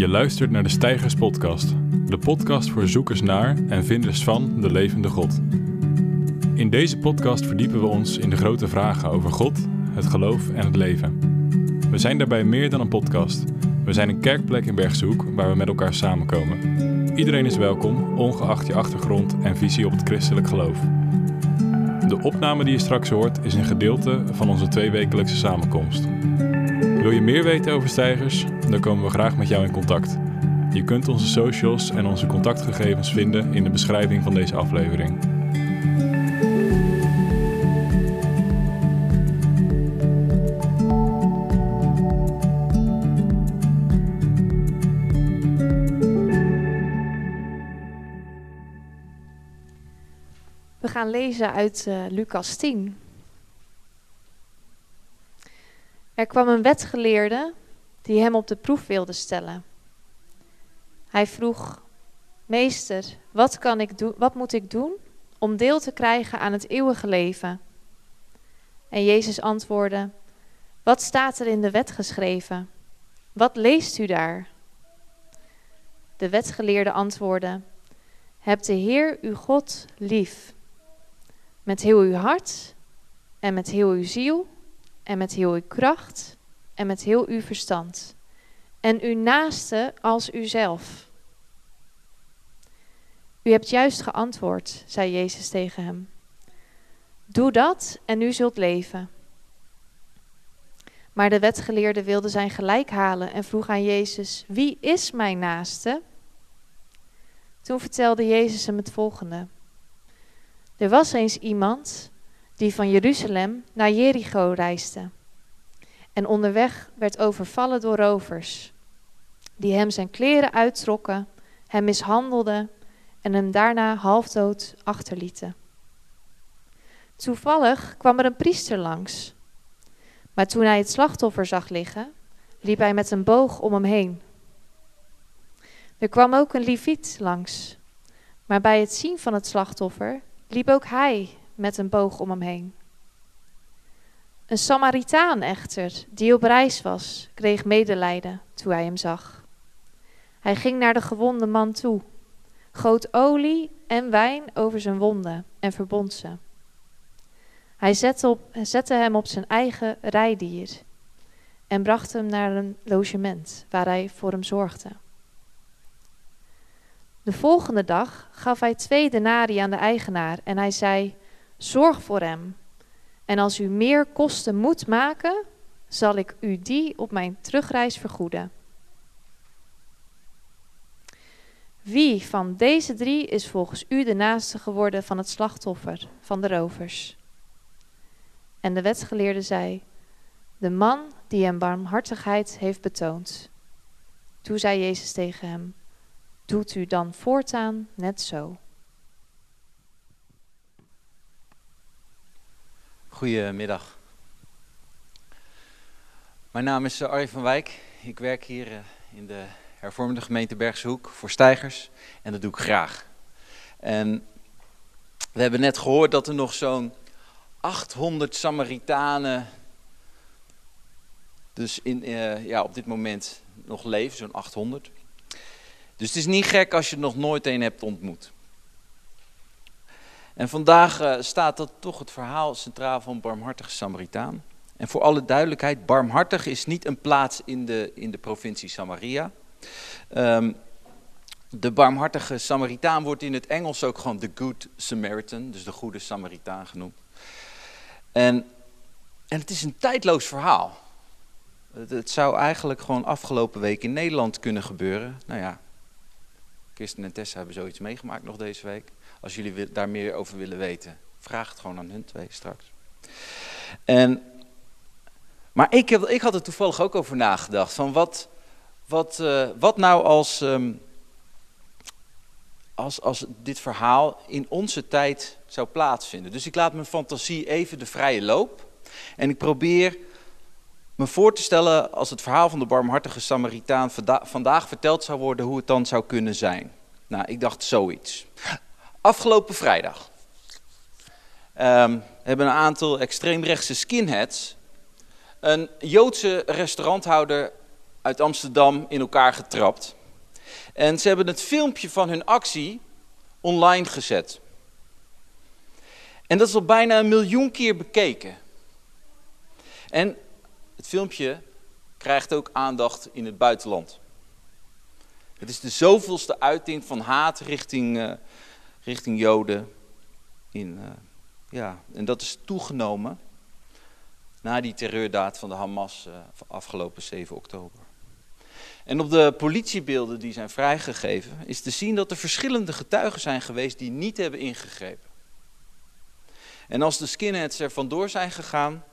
Je luistert naar de Stijgers Podcast, de podcast voor zoekers naar en vinders van de levende God. In deze podcast verdiepen we ons in de grote vragen over God, het geloof en het leven. We zijn daarbij meer dan een podcast. We zijn een kerkplek in Bergshoek waar we met elkaar samenkomen. Iedereen is welkom, ongeacht je achtergrond en visie op het christelijk geloof. De opname die je straks hoort is een gedeelte van onze tweewekelijkse samenkomst. Wil je meer weten over stijgers? Dan komen we graag met jou in contact. Je kunt onze socials en onze contactgegevens vinden in de beschrijving van deze aflevering. We gaan lezen uit uh, Lucas 10. Er kwam een wetgeleerde die hem op de proef wilde stellen. Hij vroeg: Meester, wat, kan ik doen, wat moet ik doen om deel te krijgen aan het eeuwige leven? En Jezus antwoordde: Wat staat er in de wet geschreven? Wat leest u daar? De wetgeleerde antwoordde: Heb de Heer uw God lief. Met heel uw hart en met heel uw ziel en met heel uw kracht en met heel uw verstand. En uw naaste als uzelf. U hebt juist geantwoord, zei Jezus tegen hem. Doe dat en u zult leven. Maar de wetgeleerde wilde zijn gelijk halen en vroeg aan Jezus: Wie is mijn naaste? Toen vertelde Jezus hem het volgende. Er was eens iemand die van Jeruzalem naar Jericho reisde. En onderweg werd overvallen door rovers, die hem zijn kleren uittrokken, hem mishandelden en hem daarna halfdood achterlieten. Toevallig kwam er een priester langs. Maar toen hij het slachtoffer zag liggen, liep hij met een boog om hem heen. Er kwam ook een leviet langs. Maar bij het zien van het slachtoffer liep ook hij met een boog om hem heen. Een Samaritaan echter, die op reis was, kreeg medelijden toen hij hem zag. Hij ging naar de gewonde man toe, goot olie en wijn over zijn wonden en verbond ze. Hij zette, op, zette hem op zijn eigen rijdier en bracht hem naar een logement waar hij voor hem zorgde. De volgende dag gaf hij twee denari aan de eigenaar en hij zei: Zorg voor hem. En als u meer kosten moet maken, zal ik u die op mijn terugreis vergoeden. Wie van deze drie is volgens u de naaste geworden van het slachtoffer van de rovers? En de wetgeleerde zei: De man die hem barmhartigheid heeft betoond. Toen zei Jezus tegen hem: Doet u dan voortaan net zo. Goedemiddag. Mijn naam is eh, Arjen van Wijk. Ik werk hier eh, in de hervormde gemeente Bergshoek voor stijgers en dat doe ik graag. En we hebben net gehoord dat er nog zo'n 800 Samaritanen dus in, uh, ja, op dit moment nog leven, zo'n 800. Dus het is niet gek als je er nog nooit een hebt ontmoet. En vandaag uh, staat dat toch het verhaal centraal van barmhartige Samaritaan. En voor alle duidelijkheid, barmhartig is niet een plaats in de, in de provincie Samaria. Um, de barmhartige Samaritaan wordt in het Engels ook gewoon de Good Samaritan, dus de goede Samaritaan genoemd. En, en het is een tijdloos verhaal. Het, het zou eigenlijk gewoon afgelopen week in Nederland kunnen gebeuren. Nou ja, Kirsten en Tessa hebben zoiets meegemaakt nog deze week. Als jullie daar meer over willen weten, vraag het gewoon aan hun twee straks. En, maar ik, heb, ik had er toevallig ook over nagedacht. Van wat, wat, uh, wat nou als, um, als, als dit verhaal in onze tijd zou plaatsvinden. Dus ik laat mijn fantasie even de vrije loop. En ik probeer me voor te stellen als het verhaal van de barmhartige Samaritaan vanda vandaag verteld zou worden, hoe het dan zou kunnen zijn. Nou, ik dacht zoiets. Afgelopen vrijdag um, hebben een aantal extreemrechtse skinheads een Joodse restauranthouder uit Amsterdam in elkaar getrapt. En ze hebben het filmpje van hun actie online gezet. En dat is al bijna een miljoen keer bekeken. En het filmpje krijgt ook aandacht in het buitenland. Het is de zoveelste uiting van haat richting, uh, richting Joden. In, uh, ja, en dat is toegenomen na die terreurdaad van de Hamas uh, van afgelopen 7 oktober. En op de politiebeelden die zijn vrijgegeven is te zien dat er verschillende getuigen zijn geweest die niet hebben ingegrepen. En als de skinheads er vandoor zijn gegaan,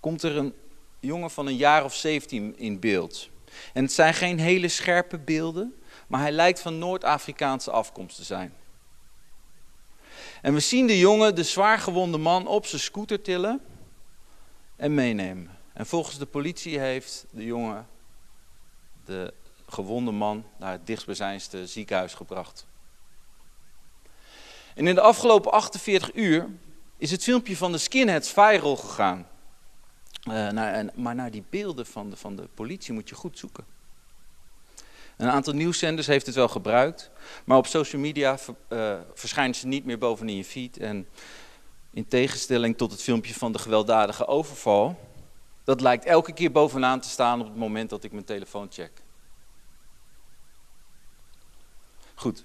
komt er een jongen van een jaar of 17 in beeld. En het zijn geen hele scherpe beelden, maar hij lijkt van Noord-Afrikaanse afkomst te zijn. En we zien de jongen de zwaargewonde man op zijn scooter tillen en meenemen. En volgens de politie heeft de jongen de gewonde man naar het dichtstbijzijnde ziekenhuis gebracht. En in de afgelopen 48 uur is het filmpje van de skinheads viral gegaan. Naar, maar naar die beelden van de, van de politie moet je goed zoeken. Een aantal nieuwszenders heeft het wel gebruikt, maar op social media uh, verschijnen ze niet meer bovenin je feed. En in tegenstelling tot het filmpje van de gewelddadige overval, dat lijkt elke keer bovenaan te staan op het moment dat ik mijn telefoon check. Goed,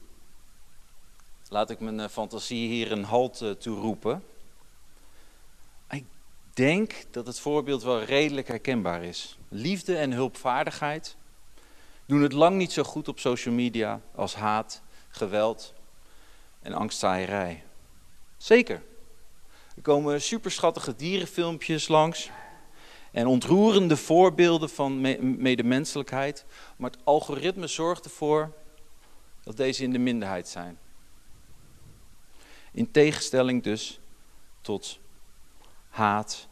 laat ik mijn uh, fantasie hier een halt uh, toe roepen. Ik denk dat het voorbeeld wel redelijk herkenbaar is. Liefde en hulpvaardigheid doen het lang niet zo goed op social media als haat, geweld en angstzaaierij. Zeker. Er komen superschattige dierenfilmpjes langs en ontroerende voorbeelden van medemenselijkheid, maar het algoritme zorgt ervoor dat deze in de minderheid zijn. In tegenstelling dus tot haat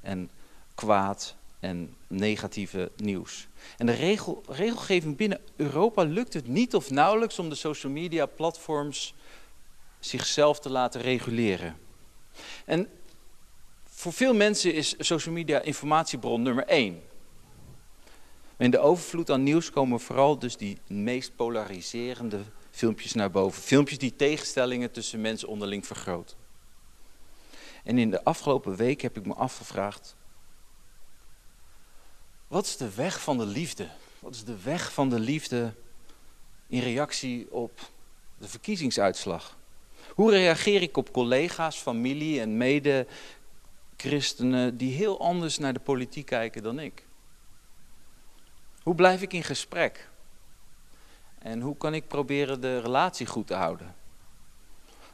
en kwaad en negatieve nieuws. En de regel, regelgeving binnen Europa lukt het niet of nauwelijks om de social media platforms zichzelf te laten reguleren. En voor veel mensen is social media informatiebron nummer één. In de overvloed aan nieuws komen vooral dus die meest polariserende filmpjes naar boven. Filmpjes die tegenstellingen tussen mensen onderling vergroten. En in de afgelopen week heb ik me afgevraagd, wat is de weg van de liefde? Wat is de weg van de liefde in reactie op de verkiezingsuitslag? Hoe reageer ik op collega's, familie en mede-christenen die heel anders naar de politiek kijken dan ik? Hoe blijf ik in gesprek? En hoe kan ik proberen de relatie goed te houden?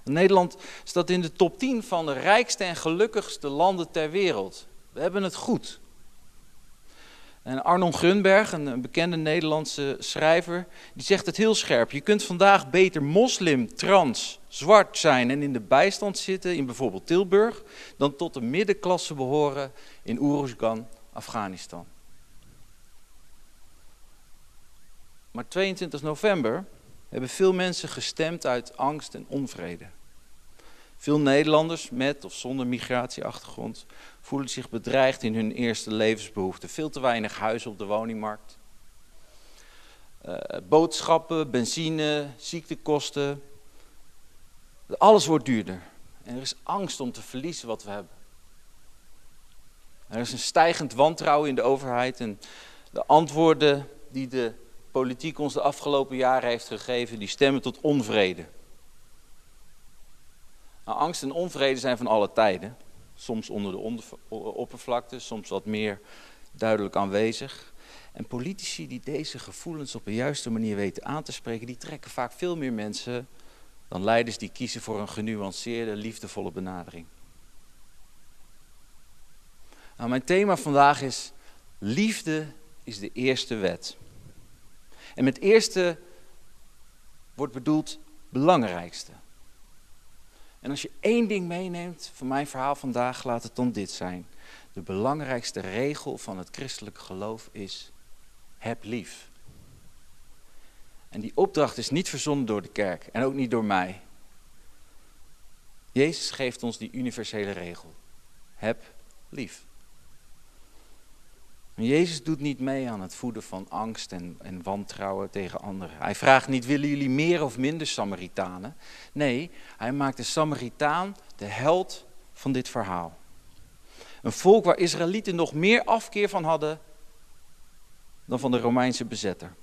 Nederland staat in de top 10 van de rijkste en gelukkigste landen ter wereld. We hebben het goed. En Arnon Grunberg, een bekende Nederlandse schrijver, die zegt het heel scherp. Je kunt vandaag beter moslim, trans, zwart zijn en in de bijstand zitten in bijvoorbeeld Tilburg, dan tot de middenklasse behoren in Uruzgan, Afghanistan. Maar 22 november hebben veel mensen gestemd uit angst en onvrede. Veel Nederlanders met of zonder migratieachtergrond voelen zich bedreigd in hun eerste levensbehoeften. Veel te weinig huizen op de woningmarkt. Uh, boodschappen, benzine, ziektekosten. Alles wordt duurder. En er is angst om te verliezen wat we hebben. Er is een stijgend wantrouwen in de overheid en de antwoorden die de politiek ons de afgelopen jaren heeft gegeven, die stemmen tot onvrede. Nou, angst en onvrede zijn van alle tijden. Soms onder de oppervlakte, soms wat meer duidelijk aanwezig. En politici die deze gevoelens op een juiste manier weten aan te spreken, die trekken vaak veel meer mensen dan leiders die kiezen voor een genuanceerde, liefdevolle benadering. Nou, mijn thema vandaag is: liefde is de eerste wet. En met eerste wordt bedoeld belangrijkste. En als je één ding meeneemt van mijn verhaal vandaag, laat het dan dit zijn. De belangrijkste regel van het christelijk geloof is: heb lief. En die opdracht is niet verzonnen door de kerk en ook niet door mij. Jezus geeft ons die universele regel: heb lief. Jezus doet niet mee aan het voeden van angst en, en wantrouwen tegen anderen. Hij vraagt niet, willen jullie meer of minder Samaritanen? Nee, hij maakt de Samaritaan de held van dit verhaal. Een volk waar Israëlieten nog meer afkeer van hadden dan van de Romeinse bezetter.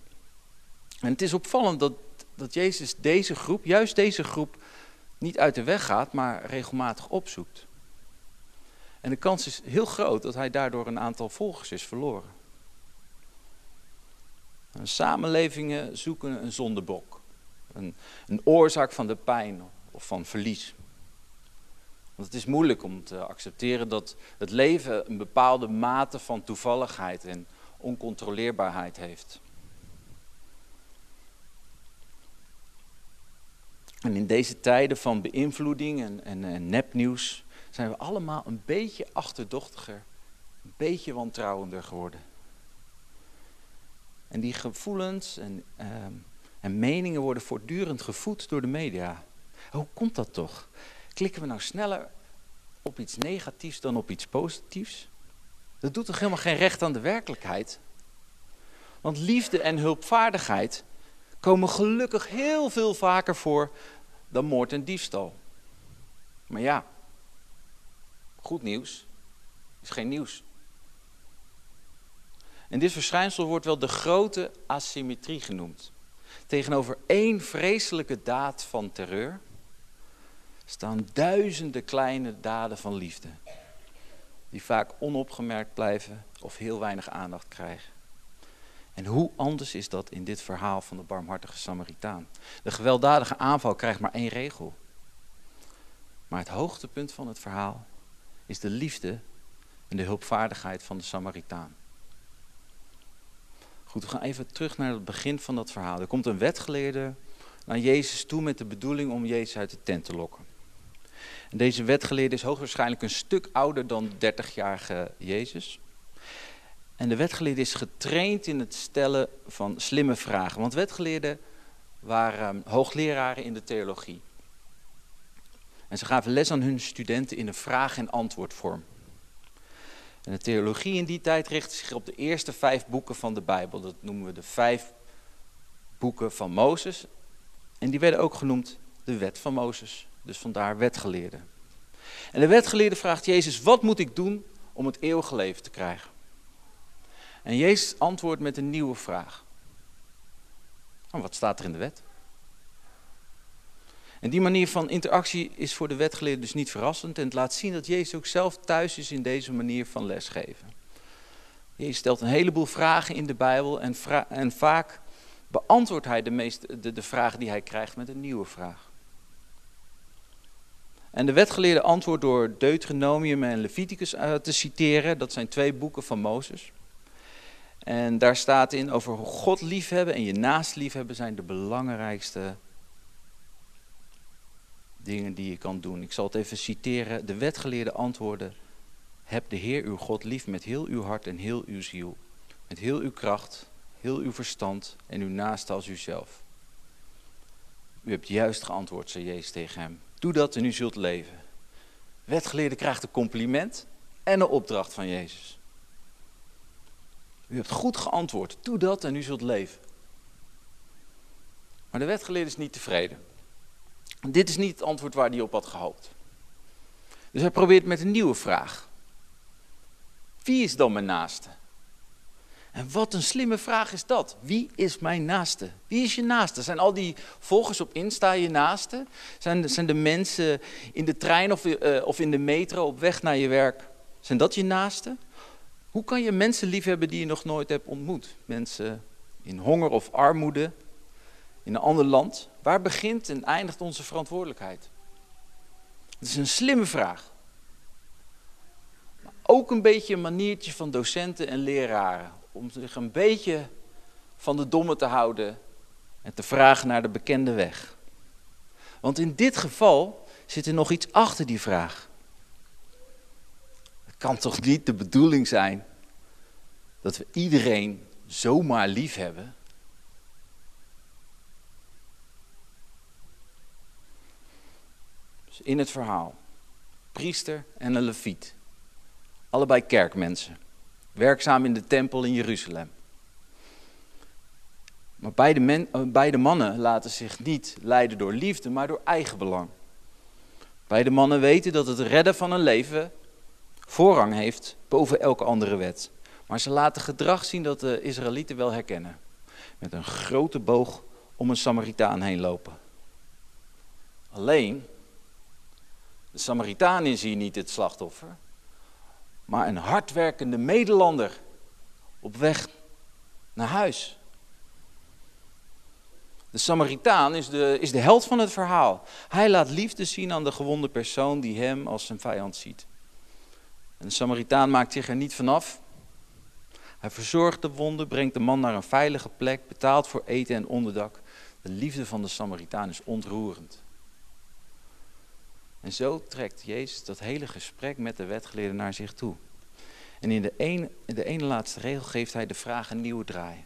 En het is opvallend dat, dat Jezus deze groep, juist deze groep, niet uit de weg gaat, maar regelmatig opzoekt. En de kans is heel groot dat hij daardoor een aantal volgers is verloren. Samenlevingen zoeken een zondebok, een, een oorzaak van de pijn of van verlies. Want het is moeilijk om te accepteren dat het leven een bepaalde mate van toevalligheid en oncontroleerbaarheid heeft. En in deze tijden van beïnvloeding en, en, en nepnieuws zijn we allemaal een beetje achterdochtiger, een beetje wantrouwender geworden. En die gevoelens en, ehm, en meningen worden voortdurend gevoed door de media. Hoe komt dat toch? Klikken we nou sneller op iets negatiefs dan op iets positiefs? Dat doet toch helemaal geen recht aan de werkelijkheid? Want liefde en hulpvaardigheid komen gelukkig heel veel vaker voor dan moord en diefstal. Maar ja, goed nieuws is geen nieuws. En dit verschijnsel wordt wel de grote asymmetrie genoemd. Tegenover één vreselijke daad van terreur staan duizenden kleine daden van liefde, die vaak onopgemerkt blijven of heel weinig aandacht krijgen. En hoe anders is dat in dit verhaal van de barmhartige Samaritaan? De gewelddadige aanval krijgt maar één regel. Maar het hoogtepunt van het verhaal is de liefde en de hulpvaardigheid van de Samaritaan. Goed, we gaan even terug naar het begin van dat verhaal. Er komt een wetgeleerde naar Jezus toe met de bedoeling om Jezus uit de tent te lokken. En deze wetgeleerde is hoogwaarschijnlijk een stuk ouder dan de 30-jarige Jezus. En de wetgeleerde is getraind in het stellen van slimme vragen. Want wetgeleerden waren hoogleraren in de theologie. En ze gaven les aan hun studenten in een vraag- en antwoordvorm. En de theologie in die tijd richtte zich op de eerste vijf boeken van de Bijbel. Dat noemen we de vijf boeken van Mozes. En die werden ook genoemd de wet van Mozes. Dus vandaar wetgeleerden. En de wetgeleerde vraagt Jezus, wat moet ik doen om het eeuwige leven te krijgen? En Jezus antwoordt met een nieuwe vraag. En wat staat er in de wet? En die manier van interactie is voor de wetgeleerde dus niet verrassend. En het laat zien dat Jezus ook zelf thuis is in deze manier van lesgeven. Jezus stelt een heleboel vragen in de Bijbel en, en vaak beantwoordt hij de, meeste, de, vragen die hij krijgt met een nieuwe vraag. En de wetgeleerde antwoordt door Deuteronomium en Leviticus uh, te citeren. Dat zijn twee boeken van Mozes. En daar staat in over God liefhebben en je naast liefhebben zijn de belangrijkste dingen die je kan doen. Ik zal het even citeren. De wetgeleerde antwoorden. Heb de Heer uw God lief met heel uw hart en heel uw ziel. Met heel uw kracht, heel uw verstand en uw naaste als uzelf. U hebt juist geantwoord, zei Jezus tegen hem. Doe dat en u zult leven. Wetgeleerde krijgt een compliment en een opdracht van Jezus. U hebt goed geantwoord. Doe dat en u zult leven. Maar de wetgeleerde is niet tevreden. Dit is niet het antwoord waar hij op had gehoopt. Dus hij probeert met een nieuwe vraag. Wie is dan mijn naaste? En wat een slimme vraag is dat. Wie is mijn naaste? Wie is je naaste? Zijn al die volgers op Insta je naaste? Zijn, zijn de mensen in de trein of, uh, of in de metro op weg naar je werk? Zijn dat je naaste? Hoe kan je mensen liefhebben die je nog nooit hebt ontmoet? Mensen in honger of armoede, in een ander land. Waar begint en eindigt onze verantwoordelijkheid? Het is een slimme vraag. Maar ook een beetje een maniertje van docenten en leraren. Om zich een beetje van de domme te houden en te vragen naar de bekende weg. Want in dit geval zit er nog iets achter die vraag. Het kan toch niet de bedoeling zijn dat we iedereen zomaar lief hebben? In het verhaal, priester en een leviet, allebei kerkmensen. werkzaam in de tempel in Jeruzalem. Maar beide, men, eh, beide mannen laten zich niet leiden door liefde, maar door eigen belang. Beide mannen weten dat het redden van een leven voorrang heeft boven elke andere wet. Maar ze laten gedrag zien dat de Israëlieten wel herkennen. Met een grote boog om een Samaritaan heen lopen. Alleen, de Samaritaan is hier niet het slachtoffer, maar een hardwerkende medelander op weg naar huis. De Samaritaan is de, is de held van het verhaal. Hij laat liefde zien aan de gewonde persoon die hem als zijn vijand ziet. En de Samaritaan maakt zich er niet vanaf. Hij verzorgt de wonde, brengt de man naar een veilige plek, betaalt voor eten en onderdak. De liefde van de Samaritaan is ontroerend. En zo trekt Jezus dat hele gesprek met de wetgeleerden naar zich toe. En in de, in de ene laatste regel geeft hij de vraag een nieuwe draai.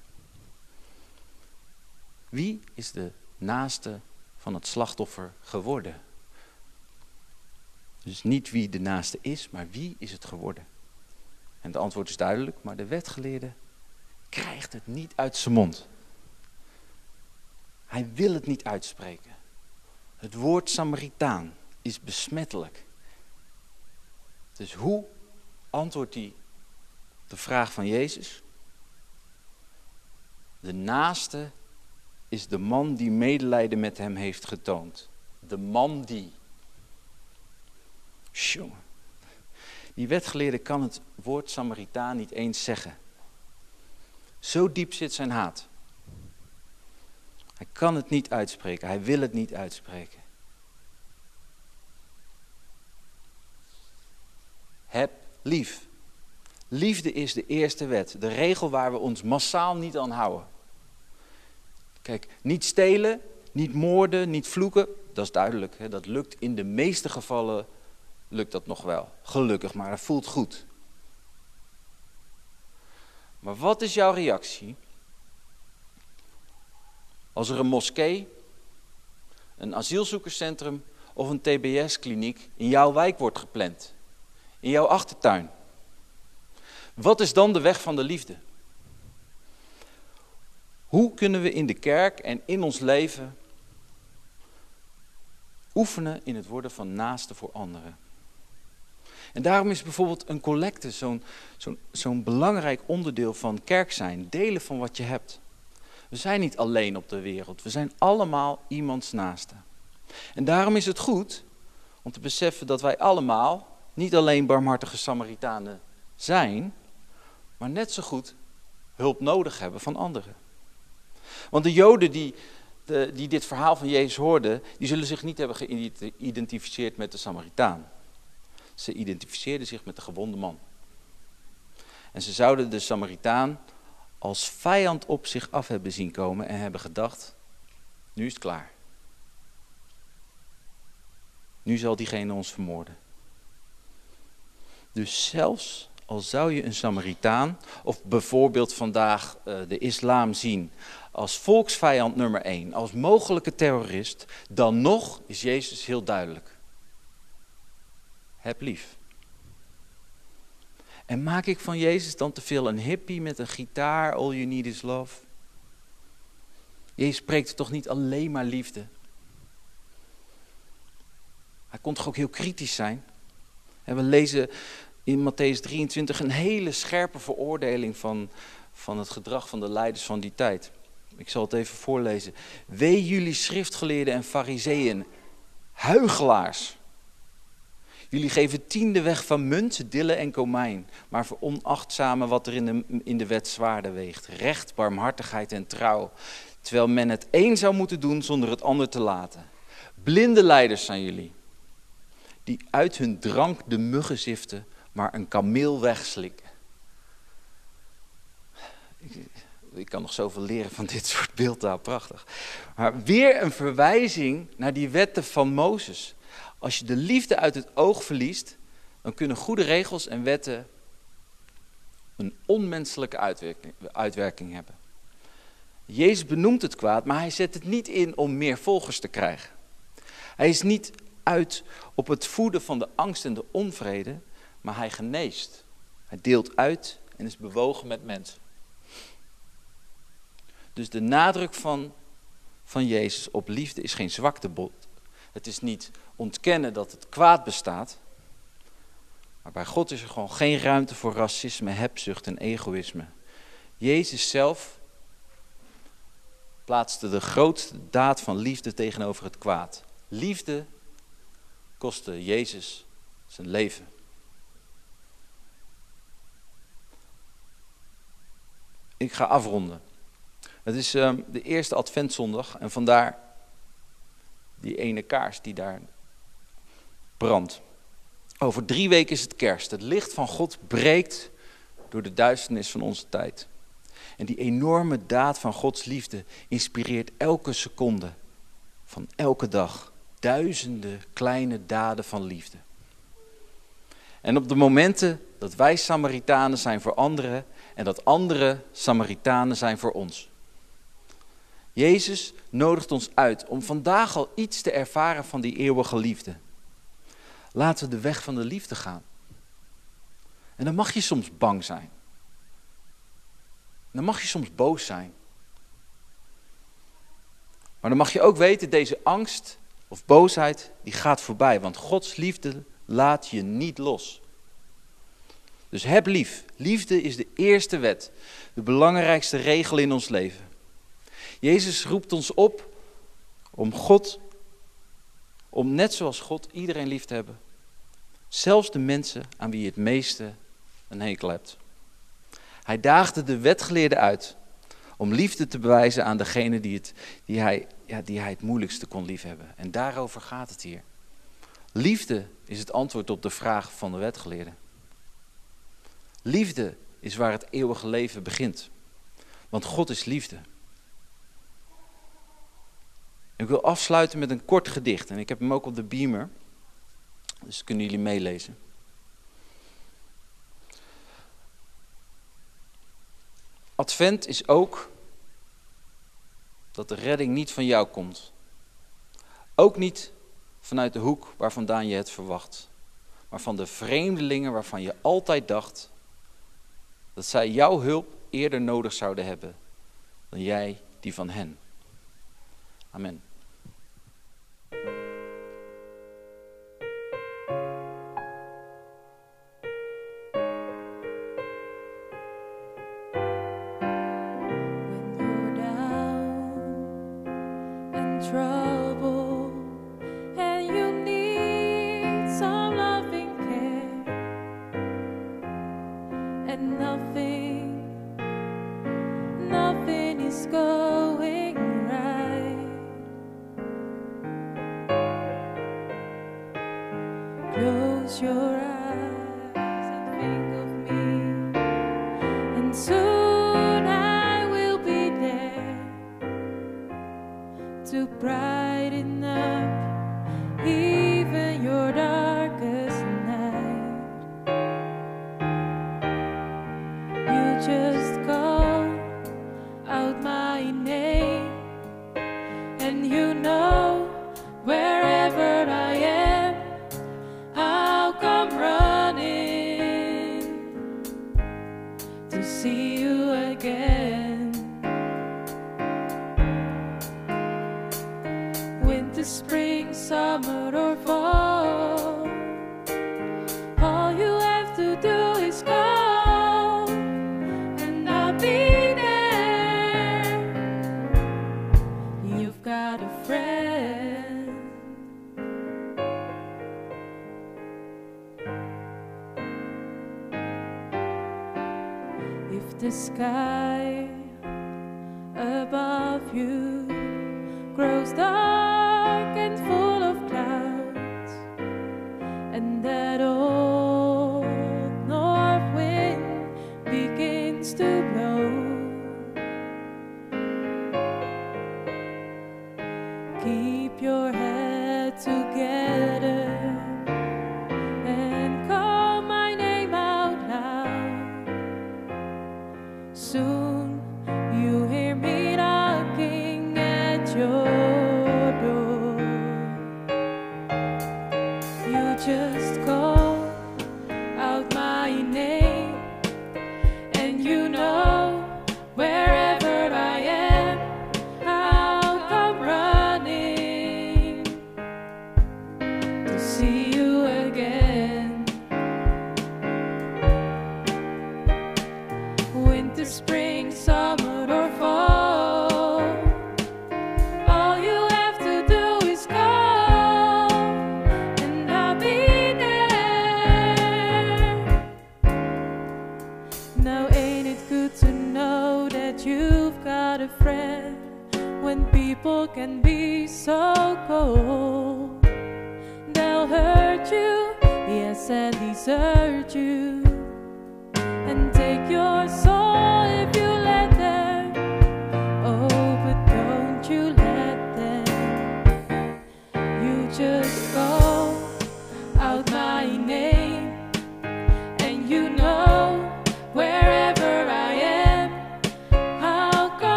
Wie is de naaste van het slachtoffer geworden? Dus niet wie de naaste is, maar wie is het geworden? En de antwoord is duidelijk, maar de wetgeleerde krijgt het niet uit zijn mond. Hij wil het niet uitspreken. Het woord Samaritaan is besmettelijk. Dus hoe antwoordt hij de vraag van Jezus? De naaste is de man die medelijden met hem heeft getoond. De man die. Jongen. Die wetgeleerde kan het woord Samaritaan niet eens zeggen. Zo diep zit zijn haat. Hij kan het niet uitspreken, hij wil het niet uitspreken. Heb lief. Liefde is de eerste wet, de regel waar we ons massaal niet aan houden. Kijk, niet stelen, niet moorden, niet vloeken, dat is duidelijk. Hè? Dat lukt in de meeste gevallen lukt dat nog wel. Gelukkig, maar het voelt goed. Maar wat is jouw reactie als er een moskee, een asielzoekerscentrum of een TBS-kliniek in jouw wijk wordt gepland? In jouw achtertuin? Wat is dan de weg van de liefde? Hoe kunnen we in de kerk en in ons leven oefenen in het worden van naaste voor anderen? En daarom is bijvoorbeeld een collecte zo'n zo'n belangrijk onderdeel van kerk zijn. Delen van wat je hebt. We zijn niet alleen op de wereld. We zijn allemaal iemands naaste. En daarom is het goed om te beseffen dat wij allemaal niet alleen barmhartige Samaritanen zijn, maar net zo goed hulp nodig hebben van anderen. Want de Joden die, de, die dit verhaal van Jezus hoorden, die zullen zich niet hebben geïdentificeerd met de Samaritaan. Ze identificeerden zich met de gewonde man. En ze zouden de Samaritaan als vijand op zich af hebben zien komen en hebben gedacht, nu is het klaar. Nu zal diegene ons vermoorden. Dus zelfs al zou je een Samaritaan, of bijvoorbeeld vandaag uh, de islam zien als volksvijand nummer één, als mogelijke terrorist, dan nog is Jezus heel duidelijk. Heb lief. En maak ik van Jezus dan te veel een hippie met een gitaar, all you need is love? Jezus spreekt toch niet alleen maar liefde? Hij kon toch ook heel kritisch zijn? We lezen in Matthäus 23 een hele scherpe veroordeling van, van het gedrag van de leiders van die tijd. Ik zal het even voorlezen. Wee jullie schriftgeleerden en fariseeën, huigelaars. Jullie geven tiende weg van munt, dille en komijn, maar veronachtzamen wat er in de, in de wet zwaarder weegt. Recht, barmhartigheid en trouw. Terwijl men het een zou moeten doen zonder het ander te laten. Blinde leiders zijn jullie, die uit hun drank de muggen ziften, maar een kameel wegslikken. Ik, ik kan nog zoveel leren van dit soort beeldtaal, prachtig. Maar weer een verwijzing naar die wetten van Mozes. Als je de liefde uit het oog verliest, dan kunnen goede regels en wetten een onmenselijke uitwerking hebben. Jezus benoemt het kwaad, maar hij zet het niet in om meer volgers te krijgen. Hij is niet uit op het voeden van de angst en de onvrede, maar hij geneest. Hij deelt uit en is bewogen met mensen. Dus de nadruk van, van Jezus op liefde is geen zwaktebod. Het is niet ontkennen dat het kwaad bestaat. Maar bij God is er gewoon geen ruimte voor racisme, hebzucht en egoïsme. Jezus zelf plaatste de grootste daad van liefde tegenover het kwaad. Liefde kostte Jezus zijn leven. Ik ga afronden. Het is um, de eerste Adventzondag en vandaar die ene kaars die daar brandt. Over drie weken is het kerst. Het licht van God breekt door de duisternis van onze tijd. En die enorme daad van Gods liefde inspireert elke seconde van elke dag duizenden kleine daden van liefde. En op de momenten dat wij Samaritanen zijn voor anderen en dat anderen Samaritanen zijn voor ons. Jezus nodigt ons uit om vandaag al iets te ervaren van die eeuwige liefde. Laten we de weg van de liefde gaan. En dan mag je soms bang zijn. Dan mag je soms boos zijn. Maar dan mag je ook weten, deze angst of boosheid, die gaat voorbij. Want Gods liefde laat je niet los. Dus heb lief. Liefde is de eerste wet. De belangrijkste regel in ons leven. Jezus roept ons op om God, om net zoals God iedereen lief te hebben. Zelfs de mensen aan wie je het meeste een hekel hebt. Hij daagde de wetgeleerden uit om liefde te bewijzen aan degene die, het, die, hij, ja, die hij het moeilijkste kon liefhebben. En daarover gaat het hier. Liefde is het antwoord op de vraag van de wetgeleerden. Liefde is waar het eeuwige leven begint. Want God is liefde. Ik wil afsluiten met een kort gedicht. En ik heb hem ook op de beamer. Dus kunnen jullie meelezen. Advent is ook dat de redding niet van jou komt. Ook niet vanuit de hoek waar vandaan je het verwacht. Maar van de vreemdelingen waarvan je altijd dacht dat zij jouw hulp eerder nodig zouden hebben dan jij die van hen. Amen. soon. Cold? They'll hurt you, yes, and desert you,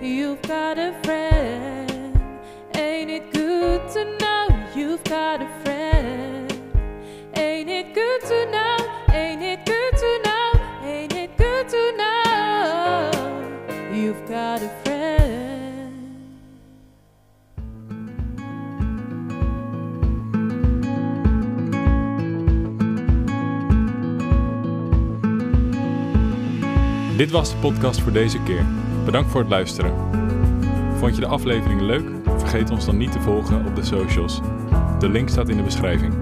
You've got a friend. Ain't it good to know you've got a friend? Ain't it good to know? Ain't it good to know? Ain't it good to know you've got a friend? Dit was de podcast voor deze keer. Bedankt voor het luisteren. Vond je de aflevering leuk? Vergeet ons dan niet te volgen op de socials. De link staat in de beschrijving.